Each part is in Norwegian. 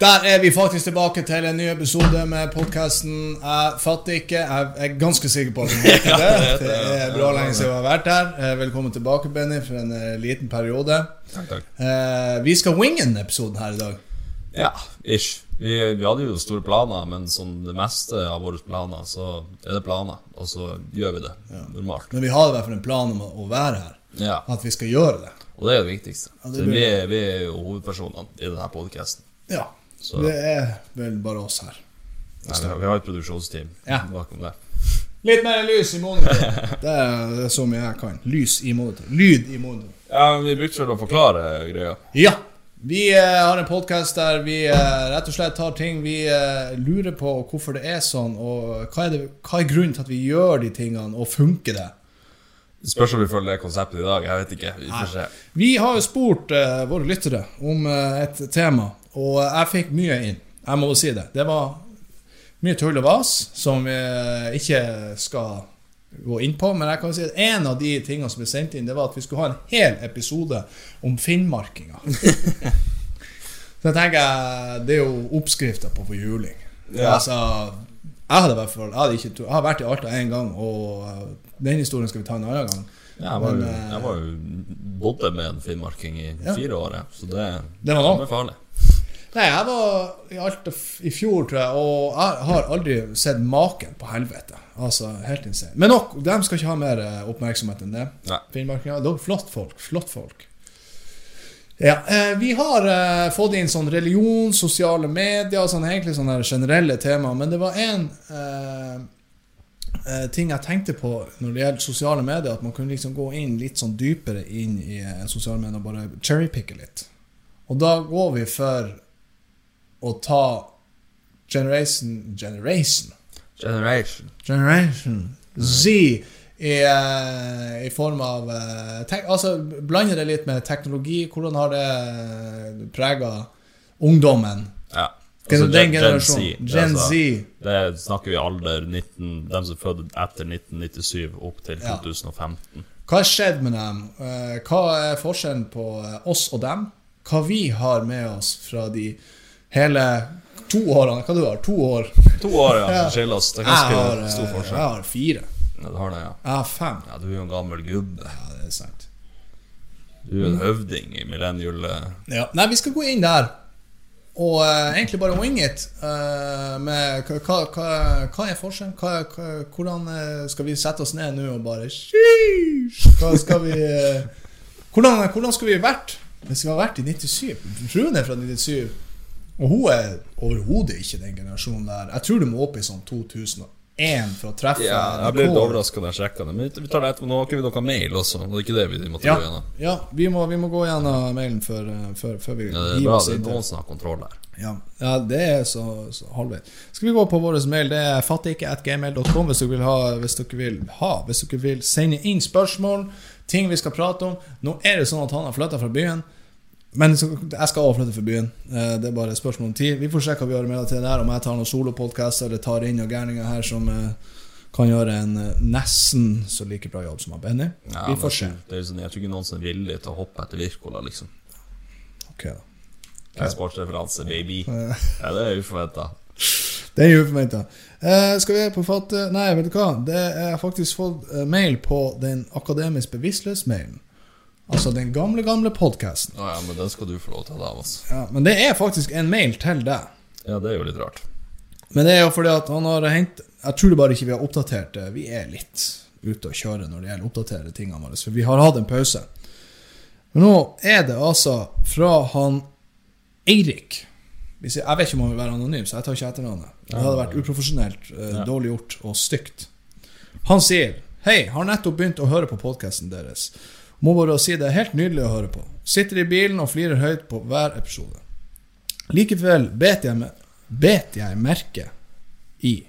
Der er vi faktisk tilbake til en ny episode med podkasten Jeg fatter ikke. Jeg er ganske sikker på at du heter det. Det er bra lenge siden vi har vært her. Eh, Velkommen tilbake, Benny, for en eh, liten periode. Takk, takk. Eh, Vi skal winge en episoden her i dag. Ja, ish. Vi, vi hadde jo store planer, men som det meste av våre planer, så er det planer. Og så gjør vi det normalt. Men vi har i hvert fall en plan om å være her. Ja, At vi skal gjøre det. Og det er det viktigste. Ja, det blir- vi, vi er jo hovedpersonene i denne podkasten. Ja. Så Det er vel bare oss her. vi har et produksjonsteam Ja. bakom det. Litt mer lys i monitor. Det er, det er så mye jeg kan. Lys i monitor. Lyd i monitor. Ja, men Vi brukte vel å forklare greia. Ja. Vi eh, har en podkast der vi eh, rett og slett tar ting vi eh, lurer på hvorfor det er sånn, og hva er, det, hva er grunnen til at vi gjør de tingene, og funker det? Det spørs om vi følger det konseptet i dag. Jeg vet ikke. Vi får se. Vi har jo spurt eh, våre lyttere om eh, et tema, og jeg fikk mye inn. Jeg må jo si det. Det var mye tull og vas som vi eh, ikke skal gå inn på, men jeg kan si at en av de tingene som ble sendt inn, det var at vi skulle ha en hel episode om finnmarkinga. Så jeg tenker det er jo oppskrifta på forjuling. Ja. Altså, jeg hadde i hvert fall jeg, hadde ikke, jeg har vært i Alta én gang, og eh, den historien skal vi ta en annen gang. Ja, jeg, var, jo- Men, eh, jeg var jo bodde med en finnmarking i Ja. fire år, så det, Det var er farlig. Nei, jeg var i Alta i fjor, tror jeg, og jeg har aldri sett maken på helvete. Altså, helt insane. Men nok, de skal ikke ha mer eh, oppmerksomhet enn det. Finnmarkinger. Ja, flott folk. Flott folk. Ja, eh, vi har eh, fått inn sånn religion, sosiale medier, sånn egentlig sånne generelle temaer, men det var en eh, eh, ting jeg tenkte på når det gjelder sosiale medier, at man kunne liksom gå inn litt sånn dypere inn i eh, sosiale medier og bare cherrypicke litt. Og da går vi for å ta Generation Generation Generation. Generation Z i, eh, i form av eh, tek, Altså blande det litt med teknologi. Hvordan har det prega ungdommen? Ja. Altså, den Gen- Gen. Z, det Gen altså- Z. Det snakker vi alder 19, dem som fødte etter 1997 opp til Ja. 2015. Hva har skjedd med dem? Eh, Hva er forskjellen på eh, oss og dem? Hva vi har med oss fra de hele to årene? Hva du har To år? To år, ja, Ja. oss. Det er Jeg har, stor forskjell. jeg har fire. Ja, du har det, ja. Jeg har fem. ja. Du er jo en gammel gubbe. Ja, det er sant. Du er en høvding i millennial... eh, Ja. Nei, vi skal gå inn der og uh, egentlig bare wing it. Uh, med hva, hva, hva, er forskjellen? Hva, hvordan uh, skal vi sette oss ned nå og bare! Hva skal vi eh, hvordan, hvordan skulle vi vært hvis vi har vært i 97? Rune fra 97, og hun er overhodet ikke den generasjonen der. Jeg tror du må opp i sånn 2001 for å treffe Ja, jeg ble litt overraska da jeg sjekka det. Men vi tar det etterpå. Nå har ikke vi noe mail også. Det er ikke det vi måtte Ja, gå gjennom. ja vi, må, vi må gå gjennom mailen før, eh, før, før vi Ja, det er bra. oss Det er noen som har kontroll her. Ja, ja det er så, så halvveis. Skal vi gå på vår mail? Det er fattigikke.gmail.com hvis Hvis dere vil ha Hvis dere vil sende inn spørsmål, ting vi skal prate om. Nå er det sånn at han har flytta fra byen. Men så- jeg skal også flytte fra byen. Eh, Det er bare et spørsmål om tid. Vi får se hva vi gjør med det der. Om jeg tar noen solopodkaster eller tar inn noen gærninger her som eh, kan gjøre en eh, nesten så like bra jobb som Benny. Ja, vi får se. Det sånn, jeg tror ikke noen som er villig til å hoppe etter Wirkola, liksom. Ok da En sportsreferanse, baby. Ja, det er uforventa. Det er uforventa. Eh, skal vi på fatte Nei, vet du hva? Det er faktisk fått mail på den akademisk bevisstløs-mailen. Altså den gamle, gamle podkasten. Ja, ja, men den skal du få lov til av oss. Ja, men det er faktisk en mail til deg. Ja, det er jo litt rart. Men det er jo fordi at han har hengt Jeg tror det bare ikke vi har oppdatert det. Vi er litt ute å kjøre når det gjelder å oppdatere tingene våre. For vi har hatt en pause. Men nå er det altså fra han Eirik. Jeg jeg vet ikke om han vil være anonym, så jeg tar ikke etternavnet. Det hadde vært uprofesjonelt, eh, dårlig gjort og stygt. Han sier Hei, har nettopp begynt å høre på podkasten deres. Må bare si det er helt nydelig å høre på. Sitter i bilen og flirer høyt på hver episode. Likevel bet jeg, bet jeg merke i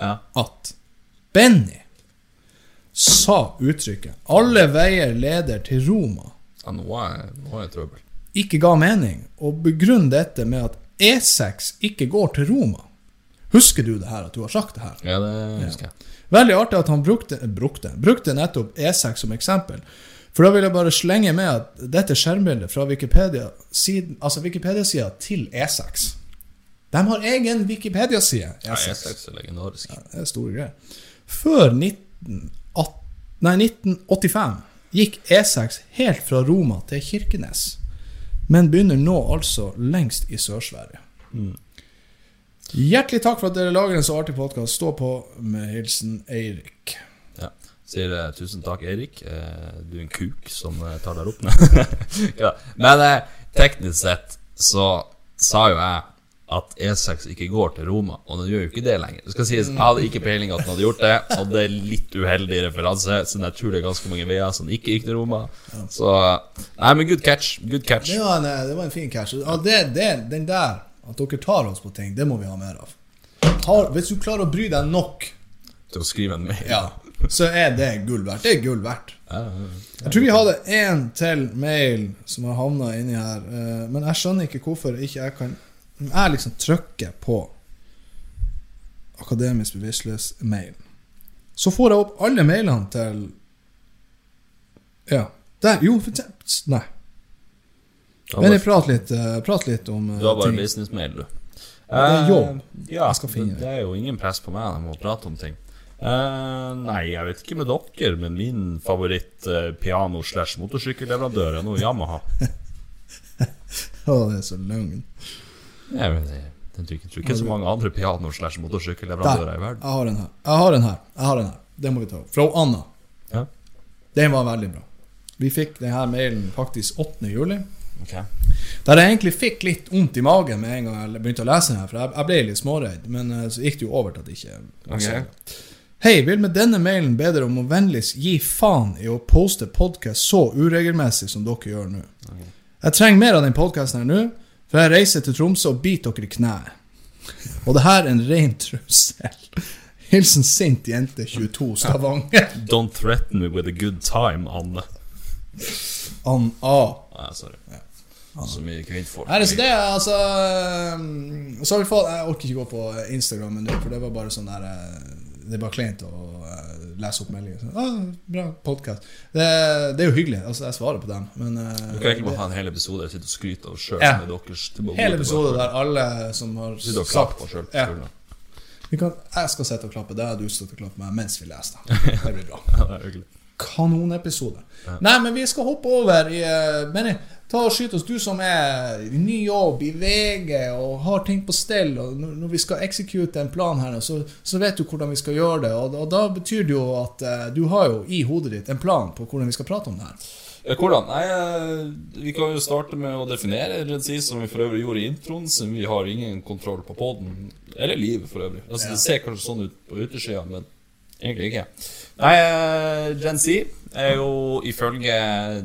Ja. at Benny sa uttrykket 'alle veier leder til Roma' ja nå er nå er trøbbel. ikke ga mening, og begrunn dette med at E6 ikke går til Roma. Husker du det her, at du har sagt det her? Ja, det husker jeg. Veldig artig at han brukte, brukte, brukte nettopp E6 som eksempel. For da vil jeg bare slenge med at dette skjermbildet fra Wikipedia siden, altså Wikipedia-sida til E6 De har egen Wikipedia-side. Ja, E6. E6 er legendarisk. Det er store greier. Før 19, nei, 1985 gikk E6 helt fra Roma til Kirkenes, men begynner nå altså lengst i Sør-Sverige. Hjertelig takk for at dere lager en så artig podkast. Stå på med hilsen Eirik. Sier eh, tusen takk, Erik. Eh, du er en kuk som eh, tar deg opp ja. Men teknisk sett så sa jo jeg at E6 ikke går til Roma, og den gjør jo ikke det lenger. Det skal sies, Jeg hadde ikke peiling at den hadde gjort det, og det er litt uheldig referanse, så jeg tror det er ganske mange veier som ikke gikk til Roma. Så Nei, men good catch. Good catch. Det var en, det var en fin catch. Ja, det, det, den der, at dere tar oss på ting, det må vi ha mer av. Har, hvis du klarer å bry deg nok, Til å skrive en mail. ja, så er det gull verdt. Det er gull verdt. Jeg tror vi hadde én til mail som har havna inni her, eh, men jeg skjønner ikke hvorfor ikke jeg kan jeg liksom trykker på Akademisk bevisstløs-mail, så får jeg opp alle mailene til Ja. Der. Jo, for Nei. Men jeg prater litt, prat litt om eh, Du har bare businessmail, du. det er jobb. Eh, ja, Jeg skal finne det, det er jo ingen press på meg. Jeg må prate om ting. Eh, nei, jeg vet ikke med dere, men min favoritt eh, er nå Yamaha. Å, det er så løgn. Jeg, men jeg, jeg tror ikke, tror ikke så mange andre piano-slash-motorsykkelleverandører i verden. Jeg har en her. Jeg har en her. Jeg har en her. Det må vi ta opp. Fra Anna. Ja. Den var veldig bra. Vi fikk denne mailen faktisk 8. juli. Okay. Der jeg egentlig fikk litt vondt i magen med en gang jeg begynte å lese den her, for jeg, ble litt småredd, men eh, så gikk det jo over til at det ikke Ok. Hei, vil med denne mailen be dere om å vennligst gi faen i å poste podkast så uregelmessig som dere gjør nå. Jeg trenger mer av den podkasten her nå, for jeg reiser til Tromsø og biter dere i kneet. Og det her er en ren trussel. Hilsen sint jente 22 Stavanger. Don't threaten me with a good time, Anne. Ann A. Nei, sorry. Så mye kvinnfolk. Nei, så det er altså um, Så har vi fått Jeg orker ikke gå på Instagram nå, for det var bare sånn der eh, Det er bare kleint å eh, lese opp meldinger. Ah, bra podkast. Det, det er jo hyggelig. Altså, jeg svarer på dem, men eh, Du kan egentlig bare ha en hel episode du sitter og skryter av sjøl Ja. Hele episode der alle som har og sagt sjøl. Ja. kan, Jeg skal sitte og klappe, det har du sitter og klappet meg mens vi leser. det. Det blir bra. Ja, det er hyggelig. Kanonepisode. Nei, men vi skal hoppe over i Benny, eh, ta og skyt oss, du som er i ny jobb i VG og har ting på stell, og når vi skal execute en plan her, så, så vet du hvordan vi skal gjøre det. Og, og da betyr det jo at uh, du har jo i hodet ditt en plan på hvordan vi skal prate om det her. Hvordan? Nei, eh, Vi kan jo starte med å definere Red Sea, som vi for øvrig gjorde i introen, siden vi har ingen kontroll på poden. Eller livet, for øvrig. Altså, Ja. Det ser kanskje sånn ut på utersida, men egentlig ikke. Nei, eh, Gen Z er jo ifølge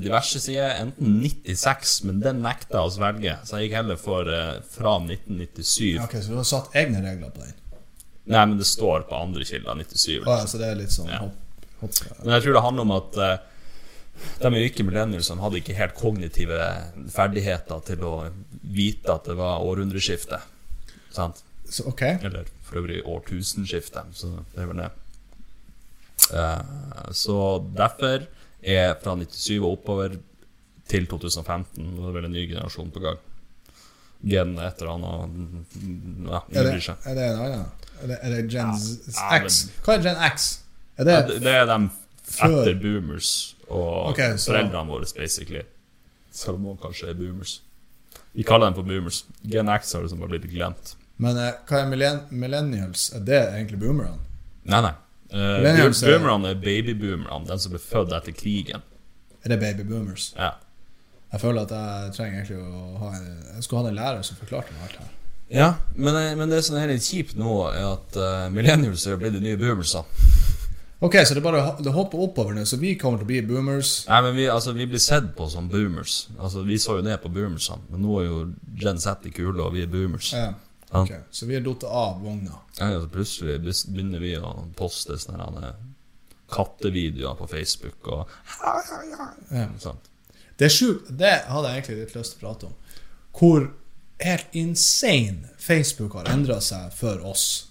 diverse sider enten 96, men den nekta jeg å velge. så jeg gikk heller for eh, fra 1997. Ok, Så du har satt egne regler på den? Nei, men det står på andre kilder 97. Å, ja, så det er litt sånn Ja. hopp, hopp Men jeg tror det handler om at eh, de er jo ikke millennials som hadde ikke helt kognitive ferdigheter til å vite at det var århundreskifte. Sant? så, okay. Eller for øvrig årtusenskifte. Så det er vel det. Eh, så derfor er fra 97 og oppover til 2015 det er vel en ny generasjon på gang. Gen et eller annet Ja, Er det, er det en annen? Er det, er det Gen Ja, X? Hva er Gen X? Er det Ja, det, er dem etter boomers og okay, så- foreldrene våre, basically. Selv om noen kanskje er boomers. Vi kaller dem for boomers. Gen X har liksom bare blitt glemt. Men eh, hva er millennials? Er det egentlig boomerne? Nei, nei. Uh, er- boomerne er babyboomerne, den som ble født etter krigen. Er det baby boomers? Ja. Jeg føler at jeg trenger egentlig å ha en, Jeg skulle hatt en lærer som forklarte meg alt her. ja men, eh, men det som er litt kjipt nå, er at uh, millennials er blitt de nye boomersa. Ok, så det bare det hopper oppover nå, så vi kommer til å bli boomers. Nei, men vi, altså, vi blir sett på som boomers. Altså, Vi så jo ned på boomersene, men nå er jo Gen Z i kule, og vi er boomers. Ja. Ja. Ok, Så vi har datt av vogna. Ja, så plutselig begynner vi å poste sånne eh, kattevideoer på Facebook og Ja. sånt. Det er sjukt. Det hadde jeg egentlig litt lyst til å prate om. Hvor helt insane Facebook har endra seg for oss.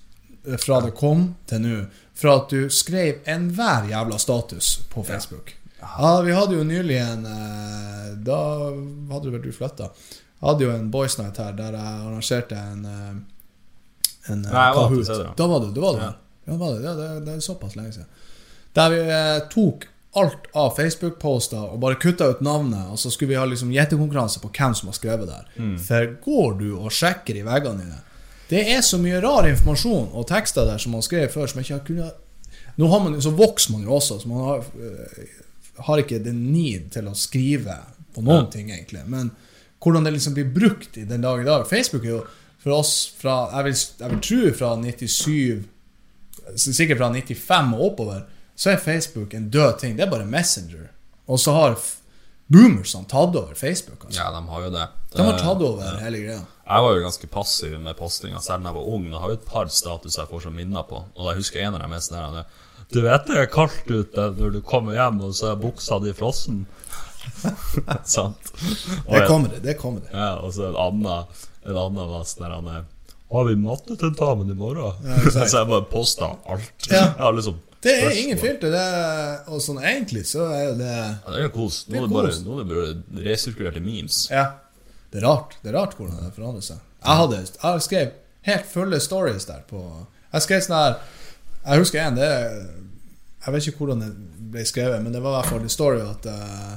Fra det kom til nå. Fra at du skrev enhver jævla status på Facebook. Ja, Vi hadde jo nylig en eh, Da hadde vel du flytta. Jeg hadde jo en boys night her der jeg arrangerte en, eh, en eh, Nei, jeg var Kahoot. stede, da. Var du, da var du Ja. Ja, var det, ja, det, det er såpass lenge siden. Der vi eh, tok alt av Facebook-poster og bare kutta ut navnet, og så skulle vi ha liksom gjettekonkurranse på hvem som har skrevet der. Mm. For går du og sjekker i veggene dine Det er så mye rar informasjon og tekster der som man skrev før, som ikke har kunnet Nå har man, så vokser man jo også, så man har, har ikke den need til å skrive på noen Ja. ting, egentlig. Men hvordan det liksom blir brukt i den dag i dag Facebook er jo for oss fra Jeg vil, jeg vil tro fra 97 Sikkert fra 95 og oppover, så er Facebook en død ting. Det er bare Messenger. Og så har boomersene tatt over Facebook. Altså. Ja, de har jo det. De har tatt over hele greia. Jeg var jo ganske passiv med postinga selv da jeg var ung. Jeg har jo et par statuser jeg får som minner på. Og jeg husker en av dem er sånn her Du vet det er kaldt ute når du kommer hjem, og så er buksa di frossen. Sant? Det kommer det. det kommer det. Ja, og så en annen En annen var sånn der han er, Har vi mattetentamen i morgen? exakt. så jeg bare posta alt. Ja. Jeg har liksom Det er ingen filter. Det er, og sånn egentlig så er det Ja, det er kos. Nå Det er det bare, bare resirkulerte memes. Ja. Det er rart. Det er rart hvordan det forandrer seg. Jeg hadde Jeg skrev helt fulle stories der på Jeg skrev sånn her Jeg husker en det Jeg vet ikke hvordan det ble skrevet, men det var i hvert fall en story at eh,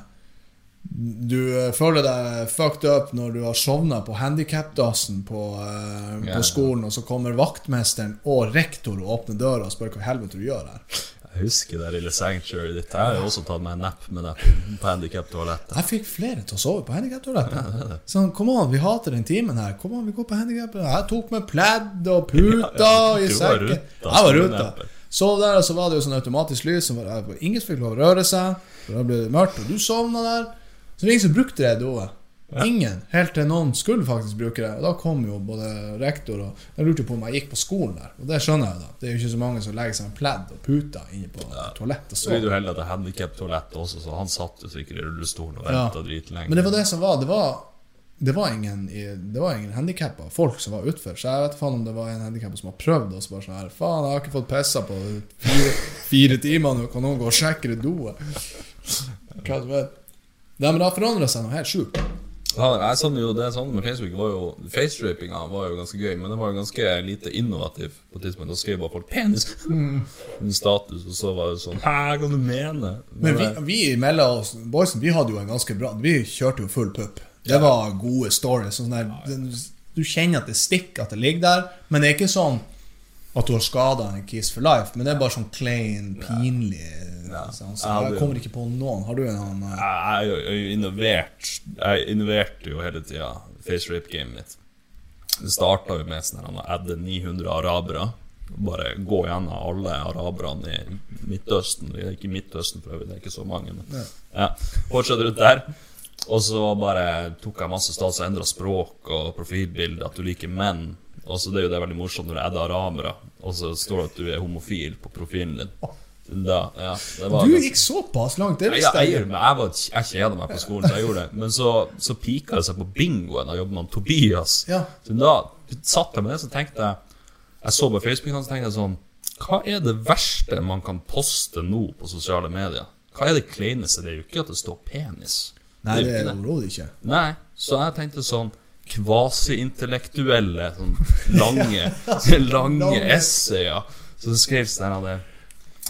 du eh, føler deg fucked up når du har sovna på handikapdassen på, uh, yeah. på skolen, og så kommer vaktmesteren og rektor og åpner døra og spør hva helvete du gjør her. Jeg husker det lille sanctuary ditt. Jeg har jo også tatt meg en napp med deg på- på handikap-toalettet. Jeg fikk flere til å sove på handikaptoalettet. Sånn, kom an, vi hater den timen her. Kom an, vi går på handikap. Jeg tok med pledd og puta Ja, ja. i sekken. Jeg var ruta. Sov der, og så var det jo sånn automatisk lys. Som ingen fikk lov å røre seg. Da ble det mørkt, og du sovna der. Så det var ingen som brukte det doet. Ingen. Helt til noen skulle faktisk bruke det. Og da kom jo både rektor og Jeg lurte på om jeg gikk på skolen der. Og det skjønner jeg, jo, da. Det er jo ikke så mange som legger seg en pledd og puter inne på toalettet og Så vil du jo heller at det er handikap-toalett også, så han satt jo sikkert i rullestolen og Ja. venta dritlenge. Men det var det som var. Det var, det var ingen, det var ingen handikappa folk som var utfor. Så jeg vet faen om det var en handikappa som har prøvd og så bare sånn her Faen, jeg har ikke fått pissa på fire, fire timer nå. Kan noen gå og sjekke det doet? Hva vet. Nei, men det har forandra seg noe helt sjukt. Ja, jeg sånn jo, det sånn med Facebook var jo Facerapinga var jo ganske gøy, men det var jo ganske lite innovativ på tidspunkt. Da skrev bare folk 'penis' en status, og så var det sånn 'hæ, hva du mener?' Men vi, vi mellom oss, boysen, vi hadde jo en ganske bra Vi kjørte jo full pupp. Det var gode stories. Sånn der, du kjenner at det stikker, at det ligger der, men det er ikke sånn at du har skada en Kiss for life, men det er bare sånn klein, pinlig Ja. sånn, så Jeg Jeg kommer ikke på noen. Har du en annen eh, Jeg jeg jo innovert Jeg innoverte jo hele tida facerape-gamet mitt. Det starta jo med sånn å adde 900 arabere. Bare gå gjennom alle araberne i Midtøsten. Ikke Midtøsten, for øvrig, det er ikke så mange. Men, ja. Fortsatt rundt der. Og så bare tok jeg masse stas og endra språk og profilbilde, at du liker menn. Og så Det er jo det veldig morsomt når du adder arabere, og så står det at du er homofil på profilen din. Da, ja, det var Du gikk såpass langt, det visste jeg, jeg jeg, var, jeg kjeda meg på skolen, så jeg gjorde det. Men så, så pika det seg på bingoen. Da jobbet man Tobias. Ja. Så da satt jeg med det, så tenkte jeg Jeg så på Facebook, så tenkte jeg sånn Hva er det verste man kan poste nå på sosiale medier? Hva er det kleineste? Det er jo ikke at det står penis. Nei, det er det overhodet ikke. Nei, så jeg tenkte sånn Kvasi-intellektuelle, sånn lange, lange essayer. Så det skrev sånn her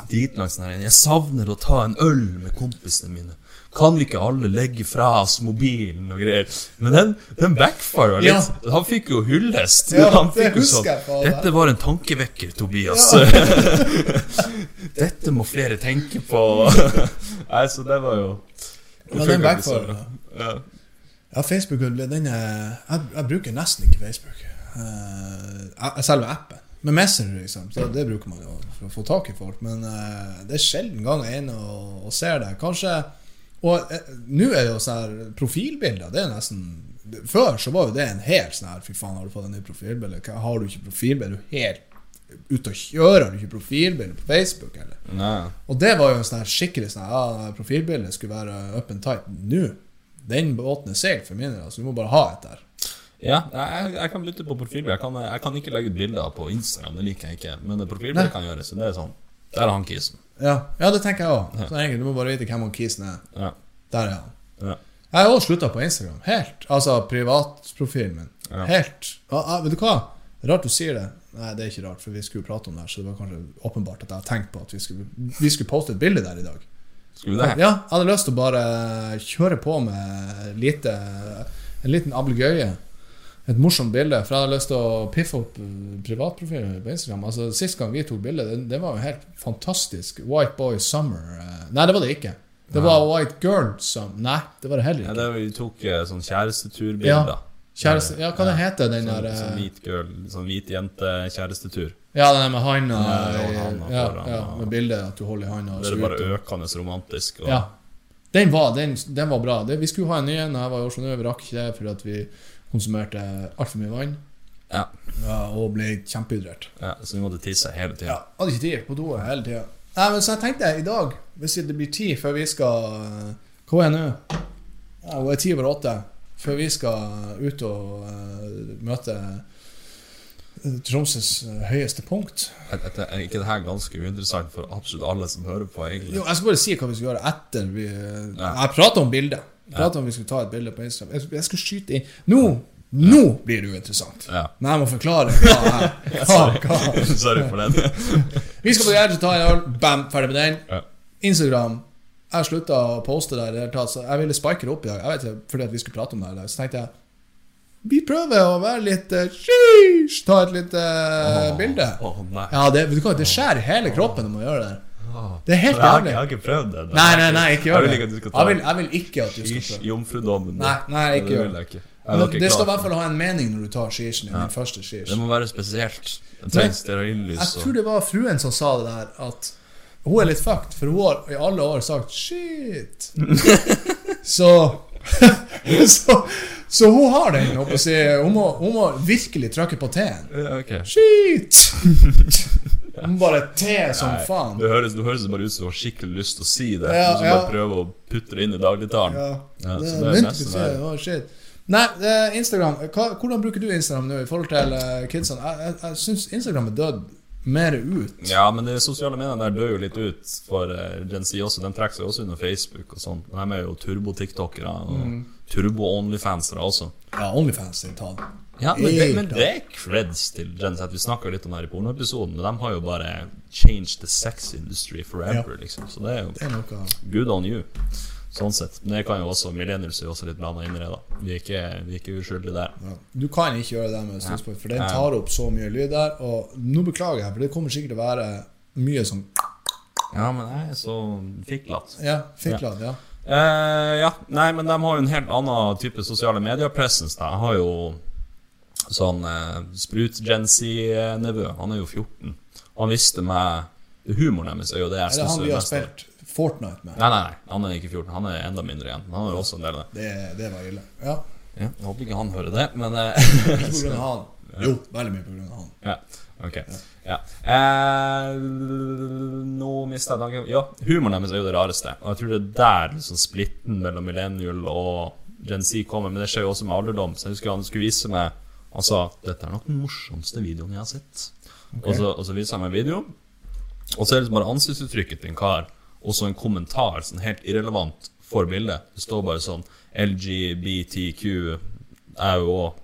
Dritlangt sånn her Jeg savner å ta en øl med kompisene mine. Kan vi ikke alle legge fra oss mobilen og greier? Men den, den backfira litt. Ja. Han fikk jo hyllest. Ja, han fikk jo sånn. Dette var en tankevekker, Tobias. Dette må flere tenke på. Nei, så det var jo Men den bra. Ja. Ja, Facebook den er, jeg, jeg bruker nesten ikke Facebook. Uh, selve appen. Med Messenger, liksom. Så det bruker man jo for å få tak i folk. Men uh, det er sjelden gang jeg er inne og, og ser det. Kanskje Og uh, nå er det jo sånn her profilbilder. Det er nesten Før så var jo det en helt sånn her Fy faen, har du fått en ny profilbilde? Har du ikke profilbilde? Er helt ute og kjører? Har du ikke profilbilde på Facebook, eller? Nei. Og det var jo en sånn her skikkelig sånn her, Ja, profilbildet skulle være up and tight. Nå, den båten er seil for min del. Altså, du må bare ha et der. Ja, jeg, jeg kan lytte på profilbilde. Jeg kan, jeg kan ikke legge ut bilder på Instagram, det liker jeg ikke. Men det profilbildet kan gjøres. Det er sånn. Der er han kisen. Ja, ja det tenker jeg òg. Så egentlig, du må bare vite hvem han kisen er. Ja. Der er han. Ja. Jeg har også slutta på Instagram. Helt. Altså privatprofilen min. Ja. Helt. Ja, ja, vet du hva? Rart du sier det. Nei, det er ikke rart, for vi skulle prate om det her, så det var kanskje åpenbart at jeg har tenkt på at vi skulle, vi skulle poste et bilde der i dag. Skulle det? Ja, jeg hadde lyst til å bare kjøre på med lite, en liten ablegøye. Et morsomt bilde. For jeg hadde lyst til å piffe opp eh, privatprofilen på Instagram. Altså, Sist gang vi tok bilde, det, det var jo helt fantastisk. White Boy Summer. eh, Nei, det var det ikke. Det var White Girl Summer. Nei, det var det heller Ja, ikke. det var, vi tok sånn sånn kjæresteturbilder. Kjæreste, ja, hva det heter den Sånn, der sånn eh, hvit girl, sånn hvit jente-kjærestetur. Ja, den med handa Ja, ja, med bildet at du holder i handa. Det er bare økende romantisk. Og, Ja. Den var, den, den var bra. Det, vi skulle ha en ny en jeg var i Oslo nå. Vi rakk ikke det fordi vi konsumerte altfor mye vann. Ja. Ja, og ble kjempehydrert. Ja, så vi måtte tisse hele tida. Ja, hadde ikke tid på do hele tida. Nei, men så jeg tenkte i dag, hvis det blir tid før vi skal eh, Hva er det nå? Ja, Hun er ti over åtte. Før vi skal ut og uh, møte Tromsøs eh, høyeste punkt. Er, er, ikke det her ganske uinteressant for absolutt alle som hører på, egentlig? Jo, jeg skal bare si hva vi skal gjøre etter vi Ja. Jeg prata om bildet. Jeg pratet om vi skulle ta et bilde på Instagram. Jeg, jeg skal skyte inn Nå! Nå blir det uinteressant. Ja. Men jeg må forklare hva jeg hva. Sorry for den. Vi skal på Gjerdet ta en øl. Bam, ferdig med den. Ja. Instagram. Jeg slutta å poste der. Jeg ville spike det opp i dag. Jeg vet ikke, Fordi at vi skulle prate om det. Så tenkte jeg vi prøver å være litt uh, sheesh, Ta et lite oh, bilde. Oh. Ja, det, du kan, det skjærer hele kroppen når man gjør det. Det er helt Jeg jævlig. jeg har ikke prøvd det. Nei, nei, nei, ikke gjør Jeg vil Jeg vil, jeg vil ikke at du skal prøve. jomfrudommen. Nei, nei, ikke det gjør det. jeg. Jeg Men det skal i hvert fall ha en mening når du tar. Din første shish. Det må være spesielt. Det Men- Jeg tror det var fruen som sa det der, at hun er litt fucked, for hun har i alle år sagt 'shit'. så, så Så hun har den. Hun, må, hun må virkelig trykke på T-en. Ja, ok. Shit! Hun bare te som Nei, faen. Det høres, det høres bare ut som hun har skikkelig lyst til å si det. Ja, du ja. bare prøve å putte det inn i dagligtalen. Ja, Ja, det det er nesten shit. Nei, Instagram. Hva, hvordan bruker du Instagram nå i forhold til eh, kidsene? Jeg, jeg, jeg syns Instagram er dødd mer ut. Ja, men de sosiale mediene der dør jo litt ut for uh, Gen Z også. den trekker seg også under Facebook og sånn. De er jo turbo-tiktokere og Mm. turbo-onlyfansere også. Ja, Onlyfans i tall. Ja, men det, men det er creds til Gen Z. Vi snakka litt om det her i pornoepisoden, men de har jo bare changed the sex industry forever, liksom. Så det er jo Det er good on you. Sånn sett. Men det kan jo også millennials er jo også litt blanda inn i det, da. Vi er ikke, vi er ikke uskyldige der. ja. Du kan ikke gjøre det med Snusboy, for den tar opp så mye lyd der. Og nå beklager jeg, for det kommer sikkert til å være mye sånn Ja, men jeg er så fiklete. Ja, fikklad, ja. Uh, ja, nei, men de har jo en helt annen type sosiale medier-presence. Jeg har jo sånn uh, Sprut-Gen Z-nevø. Han er jo 14. Han visste meg Humoren deres er jo det jeg Er det han vi er har mest spilt Fortnite med? Nei, nei, nei, han er ikke 14. Han er enda mindre igjen. Han er jo også en del av det. Det, det var ille. Ja. Ja, jeg håper ikke han hører det, men eh, Ikke på grunn av han. Jo, veldig mye på grunn av han. Ja, ok. Ja. Eh, nå mista jeg tanken Ja, humoren deres er jo det rareste. Og jeg tror det er der liksom splitten mellom millennial og Gen Z kommer. Men det skjer jo også med alderdom. Så jeg husker han skulle vise meg Han sa dette er nok den morsomste videoen jeg har sett. Og, så, og så viser han meg videoen, og så er det liksom bare ansiktsuttrykket til en kar, og så en kommentar, sånn helt irrelevant for bildet. Det står bare sånn LGBTQ er jo òg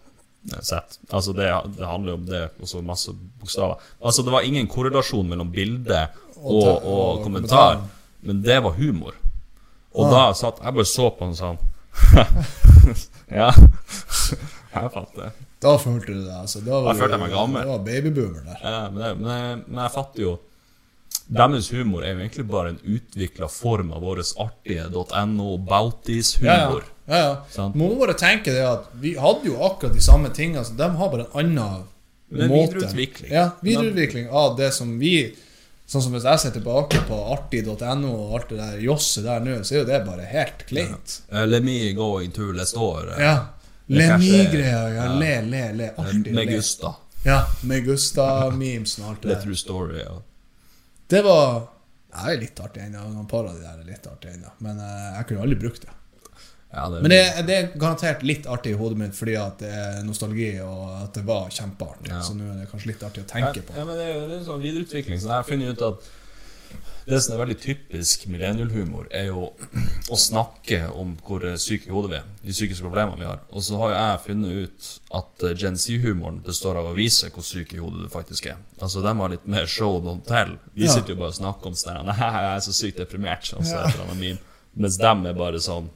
sett. Altså det, det handler jo om det, og så masse bokstaver. Altså Det var ingen korrelasjon mellom bilde og, Og kommentar, men det var humor. Og Ah. da satt jeg bare så på han sånn Ja. Jeg fatter det. Da følte du det, altså. Da var Da følte jeg meg gammel. Det var babyboomer der. Ja, men, det, men, jeg, men jeg fatter jo Deres humor er jo egentlig bare en utvikla form av vår artige .no Ja, ja. Bautis-humor. ja, ja. ja, må bare tenke det at vi hadde jo akkurat de samme tingene. Så de har bare en annen måte. videreutvikling. Ja, videreutvikling av det som vi Sånn som hvis jeg ser tilbake på artig.no og alt det der josset der nå, så er jo det bare helt kleint. Uh, Let me going to the store. Ja. Le. Ja, ja. le, le, le. Artig. Med. Gusta. Ja, med Gusta-memes og alt det der. Let true story. Ja. Det var Jeg er litt artig ennå. Noen par av de der er litt artig ennå. Men eh, jeg kunne aldri brukt det. Ja, det, Men det, det er garantert litt artig i hodet mitt fordi at det er nostalgi, og at det var kjempeartig. Ja. Så nå er det kanskje litt artig å tenke på. Ja, men det er jo en sånn videreutvikling. Så jeg har funnet ut at Det som er veldig typisk millennial-humor, er jo å snakke om hvor syke i hodet vi er. De psykiske problemene vi har. Og så har jeg funnet ut at eh, Gen Z-humoren består av å vise hvor syk i hodet du faktisk er. Altså, de har litt mer show don't tell. Vi Ja. sitter jo bare og snakker om sånn Nei, jeg er så sykt deprimert. Og så et eller meme. Mens dem er bare sånn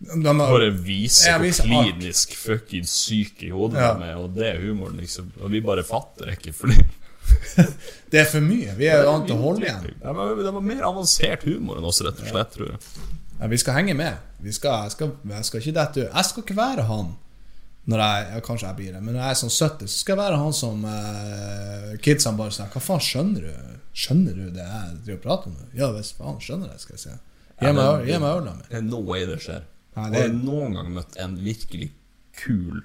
De har- Bare vise hvor klinisk fucking syk i hodet Ja. de er, og det er humoren, liksom. Og vi bare fatter ikke, fordi Det er for mye. Vi er vant til å holde igjen. Ja, var, de var mer avansert humor enn oss, rett og slett, tror jeg. Ja, vi skal henge med. Vi skal, jeg, skal, jeg skal ikke dette. Jeg skal ikke være han når jeg, ja, Kanskje jeg blir det, men når jeg er sånn 70, så skal jeg være han som eh, kidsene bare sier Hva faen, skjønner du Skjønner du det jeg driver og prater om? Ja hvis faen, skjønner jeg, skal jeg si. Gi meg øl- øla mi. Det er no way det skjer. Nei, Har du noen gang møtt en virkelig kul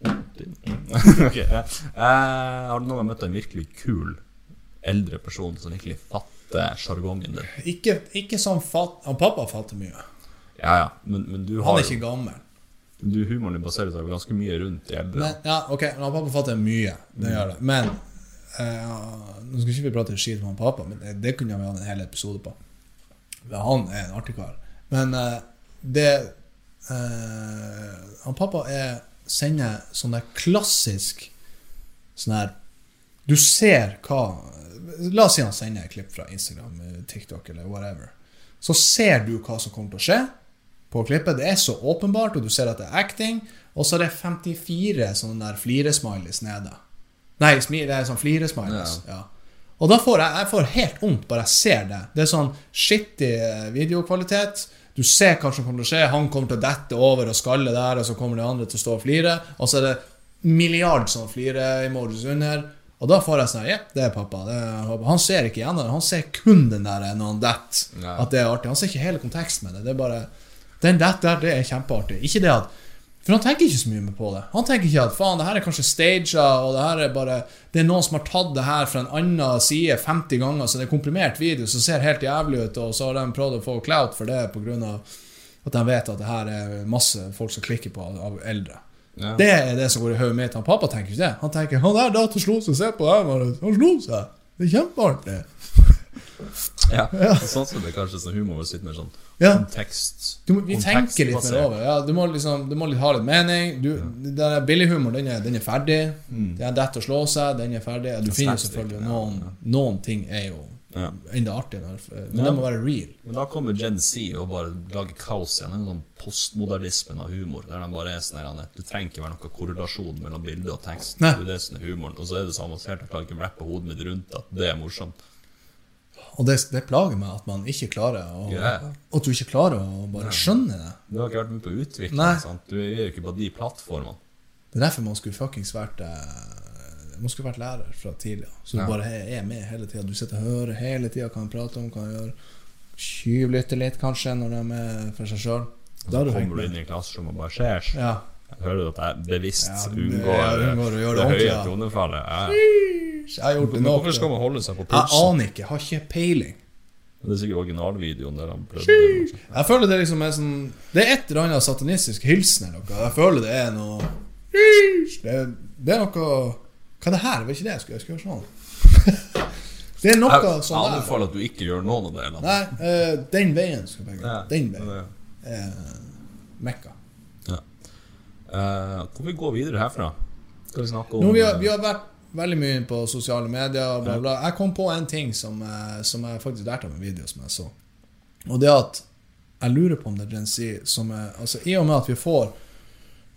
Ok, ja. uh, Har du noen gang møtt en virkelig kul eldre person som virkelig fatter sjargongen din? Ikke, ikke sånn fat... Han pappa fatter mye. Ja, ja, men, men du Han er ikke gammel. du, Humoren din baserer seg ganske mye rundt de eldre. Men, ja, ok, han pappa fatter mye. Det gjør det. Men uh, Nå skal ikke vi prate skit om han pappa, men det, kunne vi hatt en hel episode på. Han er en artig kar. Men uh, det Han pappa er, sender sånn der klassisk Sånn her Du ser hva La oss si han sender et klipp fra Instagram, eh, TikTok eller whatever. Så ser du hva som kommer til å skje på klippet. Det er så åpenbart, og du ser at det er acting. Og så er det 54 sånne der fliresmileys nede. Nei, det er sånn fliresmileys. Ja. Og da får jeg, jeg får helt vondt bare jeg ser det. Det er sånn skittig eh, videokvalitet. Du ser hva som kommer til å skje. Han kommer til å dette over og skalle der, og så kommer de andre til å stå og flire. Og så er det milliard sånn flire-emojis under. Og da får jeg sånn Ja, det er pappa. Det er. Han ser ikke igjen det. Han ser kun den der når han detter. At det er artig. Han ser ikke hele konteksten med det. Det er bare Den dett der, det er kjempeartig. Ikke det at For han tenker ikke så mye på det. Han tenker ikke at faen, det her er kanskje staged, og det her er bare Det er noen som har tatt det her fra en annen side 50 ganger, så det er komprimert video som ser helt jævlig ut, og så har de prøvd å få clout for det pga. at de vet at det her er masse folk som klikker på av eldre. Ja. Det er det som går i hodet mitt. Han pappa tenker ikke det. Han tenker 'Han der datter slo seg, se på det her, Han slo seg'. Det er kjempeartig. Ja. Sånn som det kanskje sånn humor sitter med sånn Ja. kontekst Du, må- vi tenker litt mer over. Ja, du må liksom Du må litt ha litt mening. Du, Den billighumor, den er, den er ferdig. Den er dette å slå seg, den er ferdig. Du finner selvfølgelig ja, noen Noen ting er jo Ja. enda artigere, men Ja. det må være real. Men da kommer Gen Z og bare lager kaos igjen. En sånn postmodernismen av humor. Der de bare er sånn Du trenger ikke være noen korrelasjon mellom bilde og tekst. Nei. Det er er humoren. Og så er det samme. Jeg klarer ikke rappe hodet mitt rundt at det er morsomt. Og det, det plager meg at man ikke klarer å yeah. At du ikke klarer å bare skjønne det. Du har ikke vært med på sant? Du er jo ikke på de plattformene. Det er derfor man skulle fuckings vært eh, Man skulle vært lærer fra tidlig. Så du Ja. bare er med hele tida. Du sitter og hører hele tida hva han prater om, hva han gjør. Tjuvlytter litt, kanskje, når de er med for seg sjøl. Da Kommer du inn i klasserommet og bare skjer Ja. Jeg du at jeg bevisst Ja, det- unngår, ja, unngår å gjøre det det høye tonefallet. Ja. Det hvorfor skal man holde seg på pulsen? Jeg aner ikke. jeg Har ikke peiling. Det er sikkert originalvideoen der han prøvde det. Jeg føler det liksom er sånn Det er et eller annet satanistisk hilsen eller noe. Jeg føler det er noe Det er, det er noe Hva er det her? Det var ikke det jeg skulle, jeg skulle gjøre sånn. Det er noe Jeg, jeg sånn Jeg anbefaler at du ikke gjør noen av delene. Nei, uh, den veien skal jeg Ja. Den veien. Ja. Uh, Mekka. Eh, hvor vi går videre herfra? Skal vi snakke om Nå, vi, har, vi har vært veldig mye på sosiale medier. Bla, bla. Jeg kom på en ting som, eh, som jeg faktisk lærte av en video som jeg så. Og det at jeg lurer på om det er Gen Z som er Altså, i og med at vi får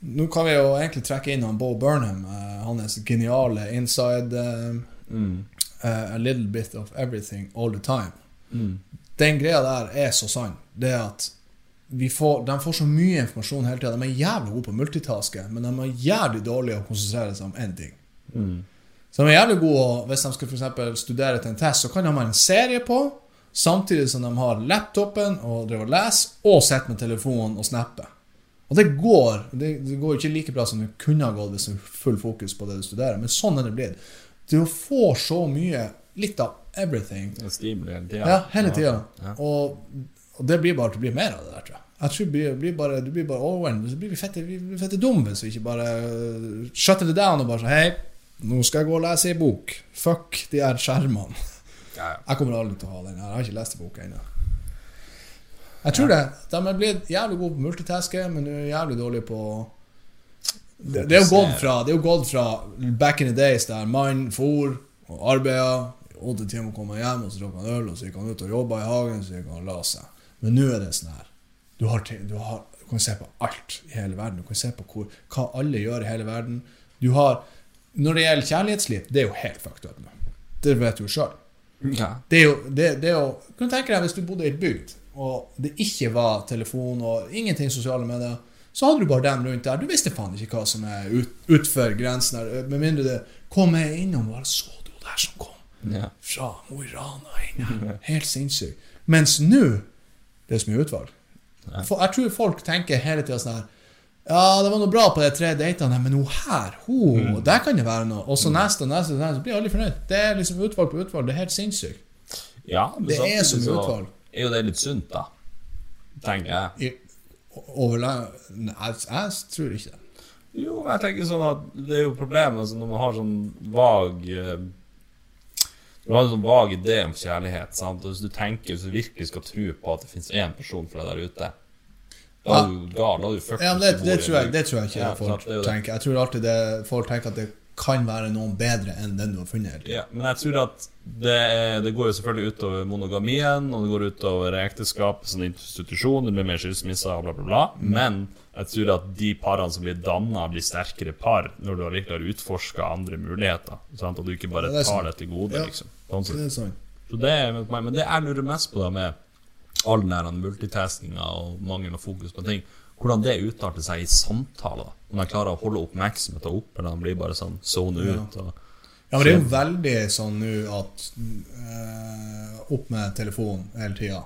Nå kan vi jo egentlig trekke inn han Bo Burnham, uh, hans geniale inside uh, mm. uh, A little bit of everything all the time. Mm. Den greia der er så sann. Det at får, de får så mye informasjon hele tida. De er jævlig gode på å multitaske, men de er jævlig dårlige å konsentrere seg om én ting. Mm. Så de er jævlig gode Hvis de skal for studere til en test, så kan de ha en serie på, samtidig som de har laptopen og driver og leser, og sitter med telefonen og snapper. Og det går det, det går ikke like bra som det kunne ha gått hvis du har full fokus på det du studerer, men sånn er det blitt. Du får så mye Litt av everything. Det er Stimuli hele tida. Ja, hele tida. Ja. Og, og det blir bare at å blir mer av det der, tror jeg. Jeg tror blir, blir bare, du blir bare overwhelmed. Så blir vi fette, vi blir fette dumme hvis vi ikke bare uh, shutter det down og bare sånn Hei, nå skal jeg gå og lese ei bok. Fuck de her skjermene. Ja, ja. Jeg kommer aldri til å ha den. her. Jeg har ikke lest boka ennå. Jeg tror det. De er blitt jævlig gode på multitaske, men de er jævlig dårlige på det, det, er jo gått fra, gått fra back in the days der mann for og arbeida åtte timer kom komme hjem, og så drakk han øl, og så gikk han ut og jobba i hagen, så gikk han og la seg. Men nå er det sånn her. Du, har, du, har, du kan se på alt i hele verden. Du kan se på hvor, hva alle gjør i hele verden. Du har Når det gjelder kjærlighetsliv, det er jo helt fucked up nå. Det vet du sjøl. Ja. Det er jo, det, det er jo Kan du tenke deg hvis du bodde i et bygd, og det ikke var telefon og ingenting sosiale medier, så hadde du bare dem rundt der. Du visste faen ikke hva som er ut, utfor grensen her, med mindre det kom jeg innom og bare så du der som kom Ja. fra Mo i Rana inn her. Helt sinnssykt. Mens nå det er så mye utvalg. For jeg tror folk tenker hele tida sånn her Ja, det var noe bra på de tre datene, men hun her, hun, der kan det være noe. Og så neste og neste, neste, så blir alle fornøyd. Det er liksom utvalg på utvalg. Det er helt sinnssykt. ja Det er så mye utvalg. Er jo det litt sunt, da. Tenker jeg. I, over Nei, jeg, jeg tror ikke det. Jo, jeg tenker sånn at det er jo problemet altså, når man har sånn vag eh, Du har en sånn vag idé om kjærlighet. Sant? Og hvis du tenker Hvis du virkelig skal tro på at det finnes én person for deg der ute Da er du gal. Da er du fucked. Ja, det, det, tror jeg, det tror jeg ikke Ja, folk er tenker. Jeg tror alltid det, folk tenker at det kan være noen bedre enn den du har funnet. Ja, men jeg tror at det, det går jo selvfølgelig utover monogamien, og det går utover ekteskap som institusjon, det blir mer skilsmisser bla, bla, bla. Men jeg tror at de parene som blir danna, blir sterkere par når du har virkelig har utforska andre muligheter. Sant? Og du ikke bare det tar det til gode, Ja. liksom. Sånn. Det sånn. Så det er. Men det jeg lurer mest på da med all den multitaskinga og mangel på fokus på ting, hvordan det utarter seg i samtaler. Om jeg klarer å holde oppmerksomheten oppe, eller han blir bare sånn sone ut. Og, Ja, men det er jo veldig sånn nå at øh, Opp med telefonen hele tida.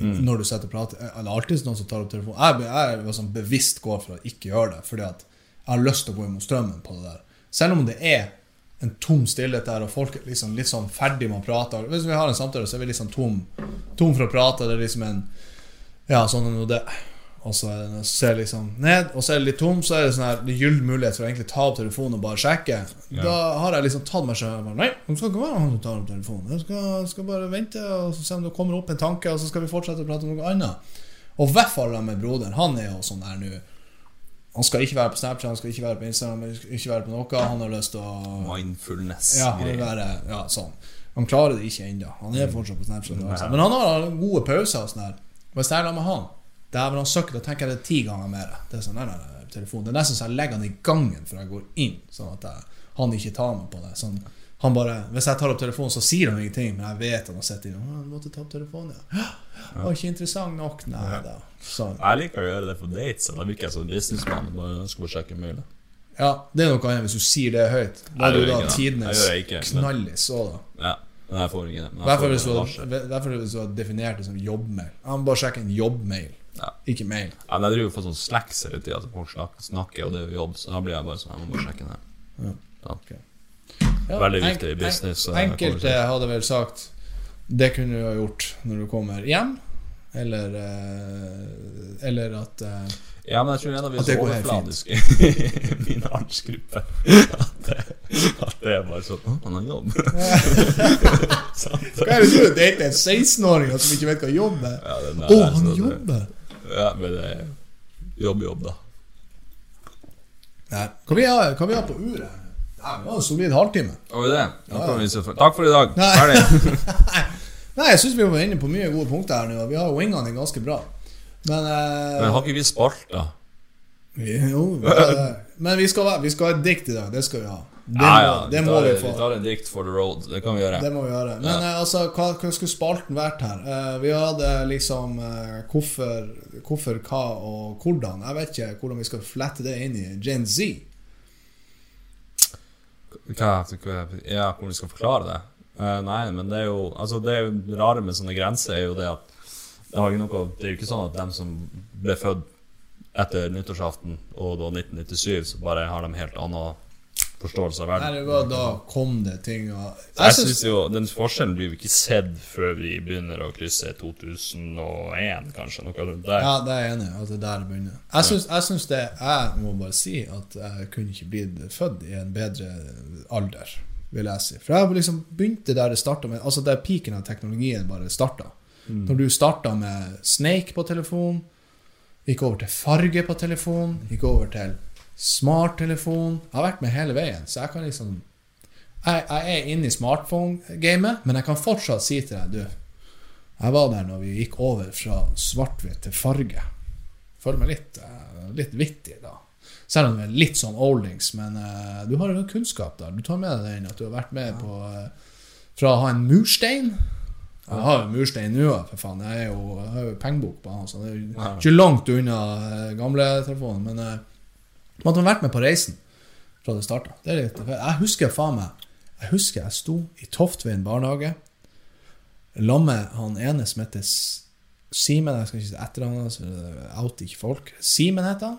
Mm. Når du sitter og prater. Eller er alltid noen som tar opp telefonen. Jeg, jeg er liksom bevisst går for å ikke gjøre det, fordi at jeg har lyst til å gå imot strømmen på det der. Selv om det er en tom stillhet der, og folk er liksom litt sånn ferdig med å prate. Hvis vi har en samtale, så er vi sånn tom, tom for å prate. Det er liksom en Ja, sånn og det. Og så er det, ser liksom ned, og så er det litt tom, så er det sånn her er gyllen mulighet for å egentlig ta opp telefonen og bare sjekke. Ja. Da har jeg liksom tatt meg selv Nei, det skal ikke være han som tar opp telefonen. Jeg skal, skal bare vente og se om det kommer opp en tanke, og så skal vi fortsette å prate om noe annet. Og i hvert fall med broderen. Han er jo sånn der nå Han skal ikke være på Snapchat, han skal ikke være på Instagram, han skal ikke være på noe. Han har lyst til å ja, Mindfulness-greier. være ja, sånn. Han klarer det ikke ennå. Han er fortsatt på Snapchat. Altså. Men han har gode pauser og sånn her. Hvis jeg er med han Dæven, han søker, da tenker jeg det ti ganger mer. Det er sånn, nei, nei, nei, telefon. Det er nesten så jeg legger den i gangen før jeg går inn, sånn at jeg, han ikke tar meg på det. Sånn, han bare, Hvis jeg tar opp telefonen, så sier han ingenting, men jeg vet han har sett inn. Han måtte ta opp telefonen, ja. Det var ikke interessant nok. Nei da. Sånn. Jeg liker å gjøre det på dates. Da virker jeg som en businessmann. og Bare ønsker å sjekke mailen. Ja, det er noe annet hvis du sier det høyt. Da er du da tidenes knallis òg, da. Ja, men jeg får ikke det. Derfor hvis du har definert det som jobbmail. Han bare sjekker en jobbmail, Ja. ikke mail. Ja, men jeg driver jo for sånn slacks hele tida, så folk snakker, og det er jo jobb, så da blir jeg bare sånn Jeg må bare sjekke ned. Ja. Okay. Ja, Veldig viktig i business, enk- eh, Enkelte hadde vel sagt Det kunne du ha gjort når du kommer hjem. Eller eh, Eller at eh, Ja, men jeg tror en av vi er så overfladiske i min artsgruppe At det, at det er bare sånn Å, han har jobb. Hva er det du dater en 16-åring som ikke vet hva jobb er? Ja, Å, han jobber! Ja, men det er jobb, jobb, da. Nei, Hva vi har, hva vi har på uret? Nei, vi har en solid halvtime. Var det det? Takk for i dag. Ferdig. Nei, jeg syns vi var inne på mye gode punkter her nå. Vi har wingene det ganske bra. Men, eh, Men har ikke vi spalta? da? jo. Men vi skal, vi skal ha et dikt i dag. Det skal vi ha. Det Ja, ja. det må tar, vi Vi få. tar en dikt for the road. Det kan vi gjøre. Det må vi gjøre. Men ja. altså, hva, hva skulle spalten vært her? Uh, vi hadde liksom uh, hvorfor, hvorfor, hva og hvordan. Jeg vet ikke hvordan vi skal flette det inn i Gen Z. Hva, ja, hvordan vi skal forklare det? Uh, nei, men det er jo Altså, det er jo rare med sånne grenser er jo det at det, noe, det er jo ikke sånn at dem som ble født etter nyttårsaften og da 1997, så bare har de helt annen forståelse av verden. Herregud, da kom det ting og Jeg synes jo Den forskjellen blir jo ikke sett før vi begynner å krysse 2001, kanskje. Noe der. Ja, det er jeg enig i. At det er der det begynner. Jeg syns, syns det Jeg må bare si at jeg kunne ikke blitt født i en bedre alder. vil jeg si. For jeg liksom begynte der det starta med Altså der peaken av teknologien bare starta. Mm. Når du starta med Snake på telefon, gikk over til farge på telefon, gikk over til smarttelefon Jeg har vært med hele veien, så jeg kan liksom Jeg, jeg er inne i smartphone-gamet, men jeg kan fortsatt si til deg, du Jeg var der når vi gikk over fra svart-hvitt til farge. Føler meg litt, eh, litt vittig da. Selv om det er litt sånn oldings, men uh, du har jo kunnskap der. Du tar med deg den at du har vært med på uh, Fra å ha en murstein Jeg har jo murstein nå, for faen. Jeg, er jo, jeg har jo pengebok på han, så det er jo ikke langt unna gamletelefonen. Men man har vært med på reisen fra det starta. Jeg husker faen meg Jeg husker jeg sto i Toftveien barnehage sammen med han ene som heter Simen. Jeg skal ikke si etternavnet folk. Simen het han.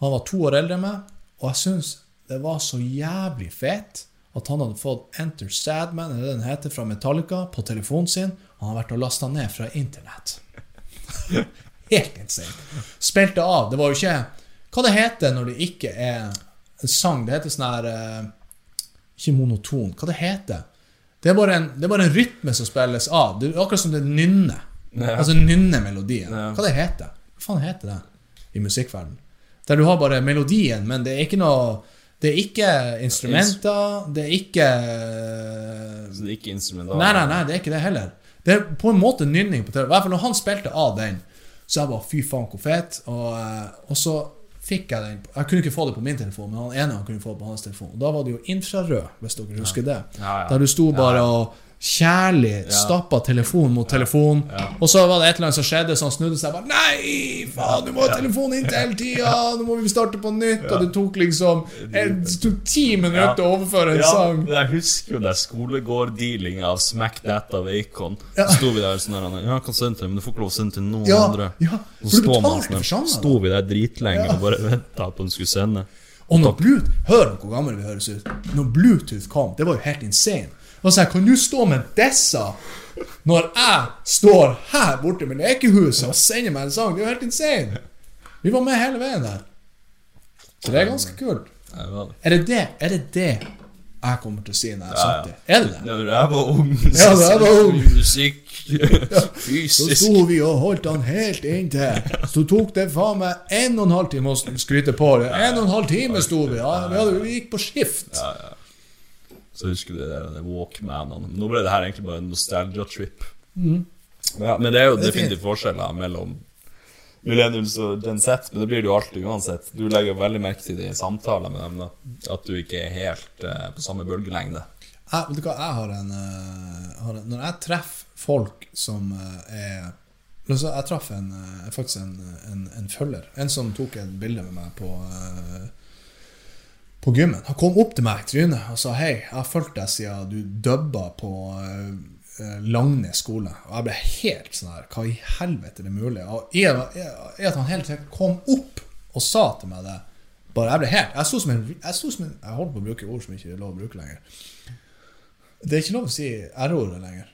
Han var to år eldre enn meg, og jeg syns det var så jævlig fett at han hadde fått Enter Sadman, eller det den heter, fra Metallica, på telefonen sin. Og han har vært og lasta ned fra internett. Helt insane. Spilte av. Det var jo ikke Hva det heter når det ikke er en sang? Det heter sånn her eh, Ikke monoton. Hva det heter det? Er bare en, det er bare en rytme som spilles av. Det er akkurat som det nynner. Ja. Altså nynner-melodien. Ja. Hva det heter Hva faen heter det i musikkverdenen? Der du har bare melodien, men det er ikke noe Det er ikke instrumenter, det er ikke Så det er ikke instrumenter? Nei, nei, nei, det er ikke det heller. Det er på en måte nynning på TV. I hvert fall når han spilte av den, så jeg bare fy faen, hvor fet. Og, eh, og så fikk jeg den Jeg kunne ikke få det på min telefon, men han ene han kunne få det på hans telefon. Og da var det jo infrarød, hvis dere husker det. Der du sto bare og kjærlig Ja. stappa telefon mot telefon. Ja. Og så var det et eller annet som skjedde, så han snudde seg og bare Nei, faen, du må ha telefonen inntil hele tida! Nå må vi starte på nytt! Og det tok liksom Det tok ti minutter å overføre en sang. jeg husker jo den skolegård-dealinga av Smack That av Acon. Ja. Så sto vi der sånn her Ja, kan sende til men du får ikke lov å sende til noen Ja, andre. ja, Så for du står man sånn. Sto vi der dritlenge og bare venta på at han skulle sende. Og når Bluetooth Hør hvor gamle vi høres ut. Når Bluetooth kom, det var jo helt insane. Og så her, Kan du stå med disse når jeg står her borte med lekehuset og sender meg en sang? Det er jo helt insane. Vi var med hele veien der. Så det er ganske kult. Ja, det det. Er det det, er det, det jeg kommer til å si når jeg er 70? Er det det? Når jeg var ung, Ja, jeg var ung. musikk Så Fysisk sto vi og holdt han helt inntil. Så tok det faen meg en og en halv time å skryte på det. En og en halv time sto vi. Ja, vi, hadde, vi gikk på skift. Så husker du det de Walkmanene. Nå ble det her egentlig bare en nostalgia-trip. Mm. Ja, men det er jo definitivt forskjeller mellom Millennials og Gen Z, men det blir det jo alltid uansett. Du legger veldig merke til det i samtaler med dem, da. At du ikke er helt uh, på samme bølgelengde. Jeg, vet du hva, jeg har en, uh, har en Når jeg treffer folk som uh, er altså, Jeg traff en, faktisk en, en, følger. En som tok et bilde med meg på På gymmen. Han kom opp til meg i trynet og sa hei, jeg har fulgt deg siden du dubba på eh, eh, skole. Og jeg ble helt sånn her Hva i helvete er det mulig? Og i at han helt sikkert kom opp og sa til meg det bare Jeg ble helt Jeg sto som en Jeg, som en, jeg holdt på å bruke ord som ikke er lov å bruke lenger. Det er ikke lov å si R-ordet lenger.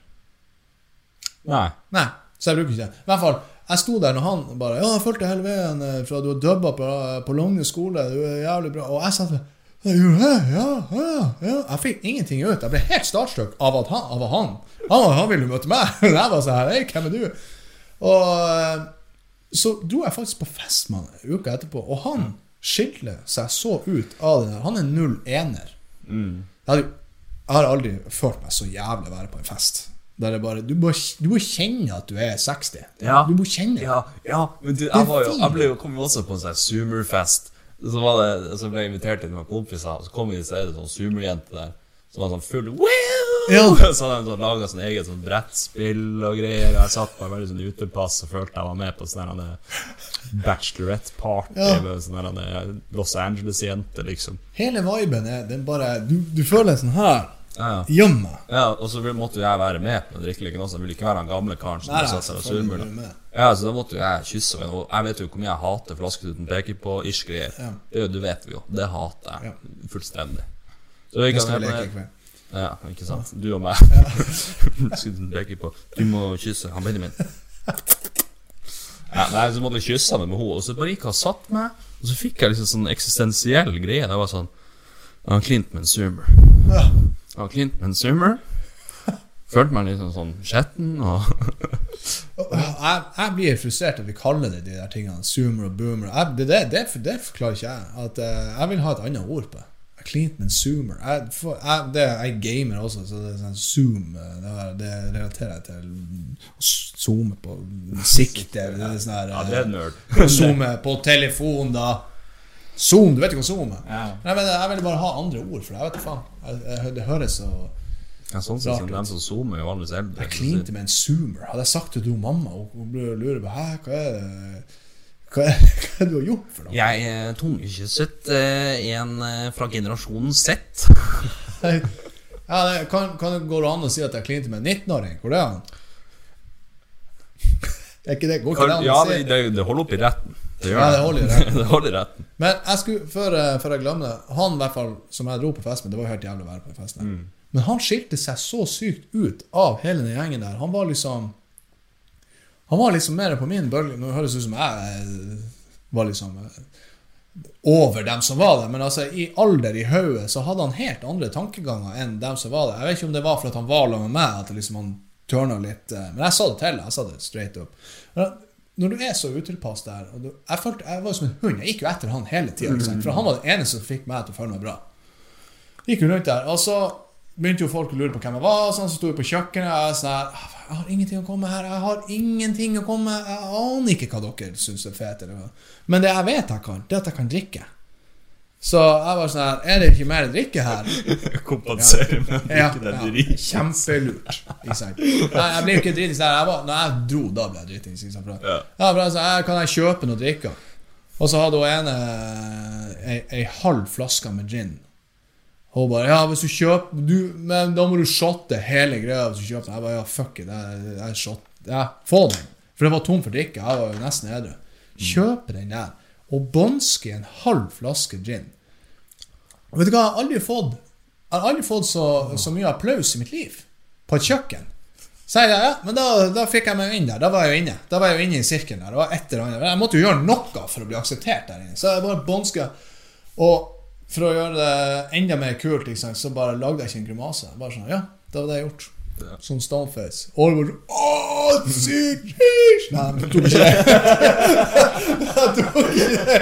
Nei. Nei, så jeg bruker ikke det. I hvert fall, jeg sto der når han bare Ja, jeg fulgte hele veien eh, fra du har dubba på, på Langnes skole, du er jævlig bra. Og jeg sa til «Ja, gjorde jeg? ja, ja, ja. Jeg fikk ingenting ut. Jeg ble helt startstruck av, at han, av han. Han, han ville møte meg. Jeg var sånn Hei, hvem er du? Og eh, så dro jeg faktisk på fest med han uka etterpå, og han skiller seg så ut av det der. Han er null ener. Mm. Jeg, har aldri følt meg så jævlig være på en fest. Der det bare, du, må, du må kjenne at du er 60. Ja. Du må kjenne Ja, ja, men du, jeg, jo, jeg ble jo, kom jo også på en sånn Zoomer-fest. Så var det, så ble jeg invitert til noen kompiser, så kom vi i stedet det sånn Zoomer-jente der. Som var sånn full Wow! Ja. Så hadde de sånn, laget sånn eget sånn brettspill og greier. Og jeg satt på en veldig sånn utepass og følte jeg var med på sånn bachelorette-party Ja. med sånn Los Angeles-jente, liksom. Hele viben er den bare Du, du føler sånn her Ja, ja. Gjem ja, og så måtte jo jeg være med på drikkeleken også. Jeg ville ikke være den gamle karen som satt seg og med. Ja, så da måtte jo jeg kysse henne. Og jeg vet jo hvor mye jeg hater flasketuten peker på ish-greier. Ja. Det, det vet vi jo. Det hater jeg Ja. fullstendig. Så Det skal vi leke i kveld. Ja, ikke sant? Du og meg. Flasketuten peker på Du må kysse han Benjamin. Ja, nei, så måtte jeg kysse henne med henne, og så bare gikk hun og satt meg, og så fikk jeg liksom sånn eksistensiell greie. Det var sånn Han klinte med en zoomer. Ja. Med en summer. Følte meg litt sånn, sånn skjetten og Jeg, jeg blir frustrert at vi kaller det de der tingene. Zoomer og boomer. Jeg, det, det, det, det forklarer ikke jeg. At, uh, jeg vil ha et annet ord på det. Med zoomer. Jeg, for, jeg, det, jeg er gamer også, så det er sånn zoom eh, Det, er- det relaterer jeg til zoome på sikte. Det sånn her, Ja, det er nerd. eh, Zoome på telefon, da. Zoom, du vet ikke hva zoom er? Ja. Nei, men jeg vil bare ha andre ord for det. Jeg vet faen. Jeg, jeg, det høres så Ja, sånn sett som dem som zoomer, er jo vanligvis eldre. Jeg klinte med en zoomer. Hadde jeg sagt det til mamma, og hun ble- lurer på Hæ, hva er det Hva er, hva er det du har gjort for noe? Jeg er tungekysset eh, en eh, fra generasjonen Z. Ja, det, kan, kan det gå an å si at jeg klinte med en 19-åring? Hvor er han? Er ikke det, går ikke det an Ja, å det, si? det, det holder opp i retten. Det gjør Ja, det holder i retten. det holder i retten. Men jeg skulle, før, eh, før jeg glemmer det Han i hvert fall, som jeg dro på fest med, det var jo helt jævlig å være på den festen. Mm. Men han skilte seg så sykt ut av hele den gjengen der. Han var liksom Han var liksom mer på min bølge. Nå høres det ut som jeg eh, var liksom eh, over dem som var der, men altså i alder i hodet så hadde han helt andre tankeganger enn dem som var der. Jeg vet ikke om det var for at han var sammen med meg, at liksom han tørna litt Men jeg sa det til jeg sa det straight up. Når du er så utilpass der du, jeg, følte, jeg var som en hund. Jeg gikk jo etter han hele tida. For han var den eneste som fikk meg til å føle meg bra. Gikk jo rundt der, og så begynte jo folk å lure på hvem jeg var. Sånn, så sto jeg på kjøkkenet og sånn her, «Ah, jeg har ingenting å komme her. Jeg har ingenting å komme Jeg aner ikke hva dere syns er fett. Men det jeg vet jeg kan, det er at jeg kan drikke. Så jeg var sånn her Er det ikke mer drikke her? Kompensere med å drikke deg Ikke Kjempelurt. Nei, jeg ble jo ikke dritings der. Jeg var, når jeg dro, da ble jeg dritings. Ja. Ja, altså, kan jeg kjøpe noe drikke? Og så hadde hun ene eh, ei, ei halv flaske med gin. Og hun bare Ja, hvis du kjøper du, Men da må du shotte hele greia. Hvis du kjøper den. Jeg bare Ja, fuck it. Jeg, jeg shot, ja, få den. For det var tom for drikke. Jeg var jo nesten edru. Kjøp den der. Og bånske en halv flaske gin. Og vet du hva, jeg har aldri fått har aldri fått så, så mye applaus i mitt liv. På et kjøkken. Så jeg, ja, men da, da fikk jeg meg inn der. Da var jeg jo inne Da var jeg jo inne i sirkelen der. Det var et eller. Jeg måtte jo gjøre noe for å bli akseptert der inne. Så jeg bare bånska. Og for å gjøre det enda mer kult, liksom, så bare lagde jeg ikke en grimase. Bare sånn, ja, det var det jeg gjorde. Ja. Som stoneface. Og det var sånn Åh, sykt! Nei, jeg tok ikke det. Jeg tok ikke det.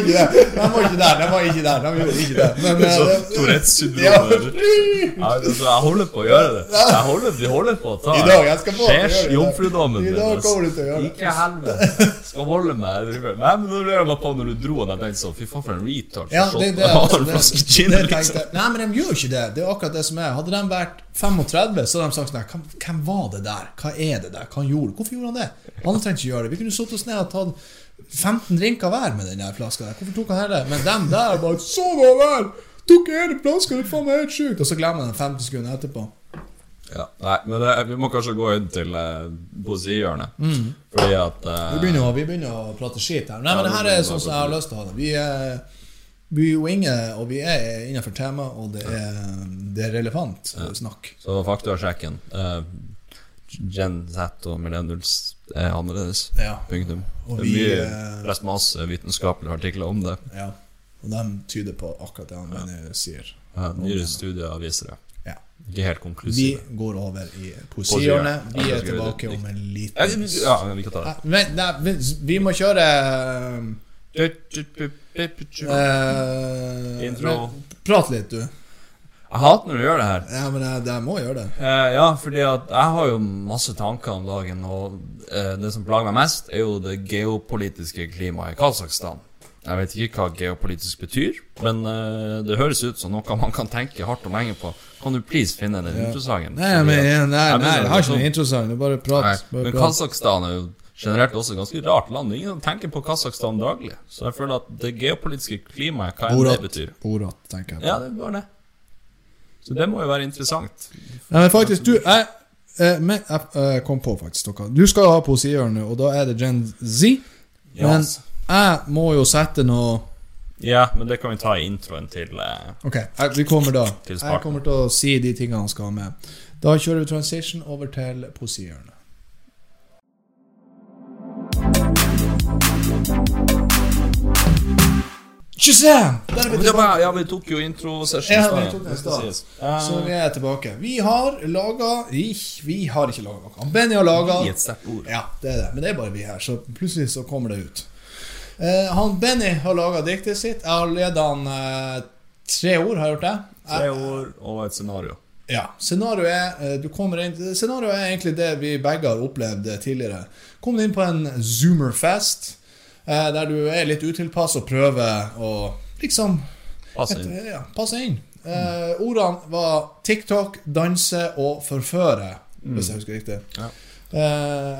Ikke det. De var ikke der. De var ikke der. De gjorde ikke det. Men, eh, Så Tourettes syndrom Ja, altså, jeg holder på å gjøre det. Jeg holder, vi holder på å ta I dag, jeg skal få Skjers det. jomfrudommen I dag kommer du til å gjøre det. Ikke helvete. Skal holde meg Nei, men nå lurer jeg meg på når du dro, den, jeg tenkte sånn Fy faen, for en retard. Ja, det, det, det, det, det, det, det, det jeg. Nei, men de gjør ikke det. Det er akkurat det som er. Hadde de vært 35, så hadde de sagt sånn hvem, var det der? Hva er det der? Hva han gjorde Hvorfor gjorde han det? Han trengte ikke gjøre det. Vi kunne satt oss ned og tatt 15 drinker hver med den der flaska der. Hvorfor tok han hele? Men dem der bare Så var vel! Tok hele flaska, det er faen meg helt sjukt! Og så glemmer han den 50 sekunder etterpå. Ja, nei, men det, vi må kanskje gå inn til eh, poesihjørnet. Mm. Fordi at eh, Vi begynner, vi begynner å prate skit her. Nei, men det her er sånn som jeg har lyst til å ha det. Vi er, vi er jo inne, og vi er innenfor temaet, og det er, det er relevant snakk. Så faktasjekken uh, Gen Z og millennials er annerledes. Ja. Punktum. Og Det er vi, mye uh, lest masse vitenskapelige artikler om det. Ja. Og de tyder på akkurat det han mener sier. Ja, nyere studier viser det. Ja. Ikke helt konklusive. Vi går over i poesihjørnet. Vi er tilbake om en Ja, liten ja, vi kan ta det. Nei, vi- vi må kjøre eh, Intro. Prat litt, du. Jeg hater når du gjør det her. Ja, men jeg, jeg må gjøre det. Eh, ja, fordi at jeg har jo masse tanker om dagen, og eh, det som plager meg mest, er jo det geopolitiske klimaet i Kasakhstan. Jeg vet ikke hva geopolitisk betyr, men uh, det høres ut som noe man kan tenke hardt og lenge på. Kan du please finne den introsangen? Nei, men, nei, Jeg nei, jeg har ikke noen introsang. Det er bare Nei, prat. Bare men. Kasakhstan er jo generelt også ganske rart land. Ingen tenker på Kasakhstan daglig. Så jeg føler at det geopolitiske klimaet, hva enn det betyr Borat, tenker jeg på. Ja, det var det. Så det må jo være interessant. Nei, men faktisk, du jeg, jeg, men, jeg, eh, kom på faktisk noe. Du skal ha poesihjørnet, og da er det Gen Z. Men Yes. jeg må jo sette noe Ja, men det kan vi ta i introen til eh, Ok, jeg, vi kommer da. Jeg kommer til å si de tingene han skal ha med. Da kjører vi transition over til poesihjørnet. Shazam! Der er vi tilbake. ja, vi tok jo intro-session Ja, i stad, vi tok den i stad. Eh, Så vi er tilbake. Vi har laga Vi har ikke laga noe. Benny har laga. Ja, det er det. Men det er bare vi her, så plutselig så kommer det ut. Uh, han Benny har laga diktet sitt. Jeg har leda han uh, tre ord, har jeg gjort det? Tre ord og et scenario. Ja. Scenarioet er scenario Du kommer inn Scenarioet er egentlig det vi begge har opplevd eh, tidligere. Kom inn på en Zoomerfest, eh, der du er litt utilpass og prøver å liksom Pass et, inn. ja, passe inn. Eh, ordene var TikTok, danse og forføre, hvis jeg husker riktig. Ja. Eh,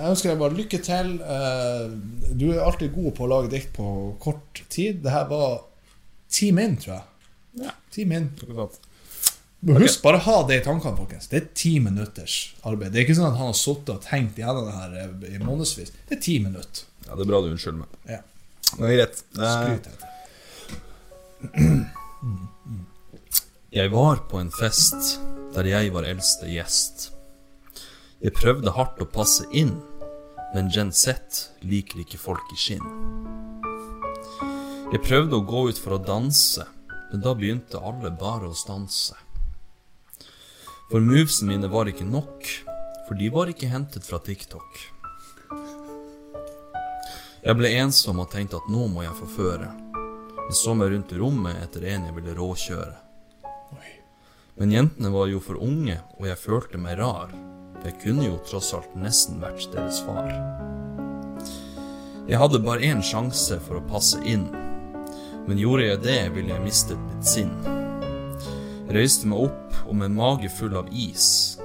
jeg ønsker deg bare lykke til. Eh, du er alltid god på å lage dikt på kort tid. Det her var ti min, tror jeg. Ja. Ti min. Okay. Husk bare ha det i tankene, folkens. Det er ti minutters arbeid. Det er ikke sånn at han har sittet og tenkt gjennom det her eh, i månedsvis. Det er ti minutter. Ja, det er bra du unnskylder meg. Ja. Det er greit. Eh. Jeg var på en fest der jeg var eldste gjest. Jeg prøvde hardt å passe inn, men Gen Z liker ikke folk i skinn. Jeg prøvde å gå ut for å danse, men da begynte alle bare å stanse. For movesene mine var ikke nok, for de var ikke hentet fra TikTok. Jeg ble ensom og tenkte at nå må jeg forføre. Jeg så meg rundt i rommet etter en jeg ville råkjøre. Oi. Men jentene var jo for unge, og jeg følte meg rar. For jeg kunne jo tross alt nesten vært deres far. Jeg hadde bare én sjanse for å passe inn, men gjorde jeg det, ville jeg mistet mitt sinn. Jeg røyste meg opp og med mage full av is,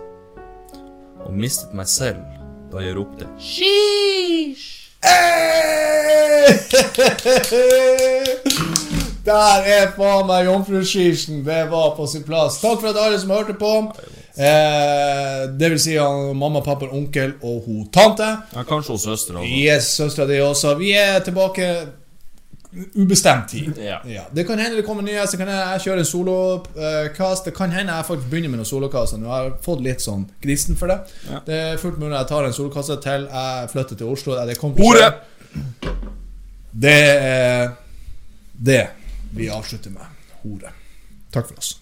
og mistet meg selv da jeg ropte Sheesh! Der er faen meg jomfruskisen. Det var på sin plass. Takk for at alle som hørte på. Eh, det vil si mamma, pappa, onkel og hun tante. Ja, kanskje hos søstera også. Yes, søstera di også. Vi er tilbake ubestemt tid. Ja. Det kan hende det kommer nye. Så kan jeg, jeg kjører en solokast. Det kan hende jeg faktisk begynner med noen solokaster. Nå har jeg fått litt sånn grisen for det. Ja. Det er fullt mulig jeg tar en solokasse til jeg flytter til Oslo. Det kommer til. Det er det vi avslutter med. Hore. Takk for oss.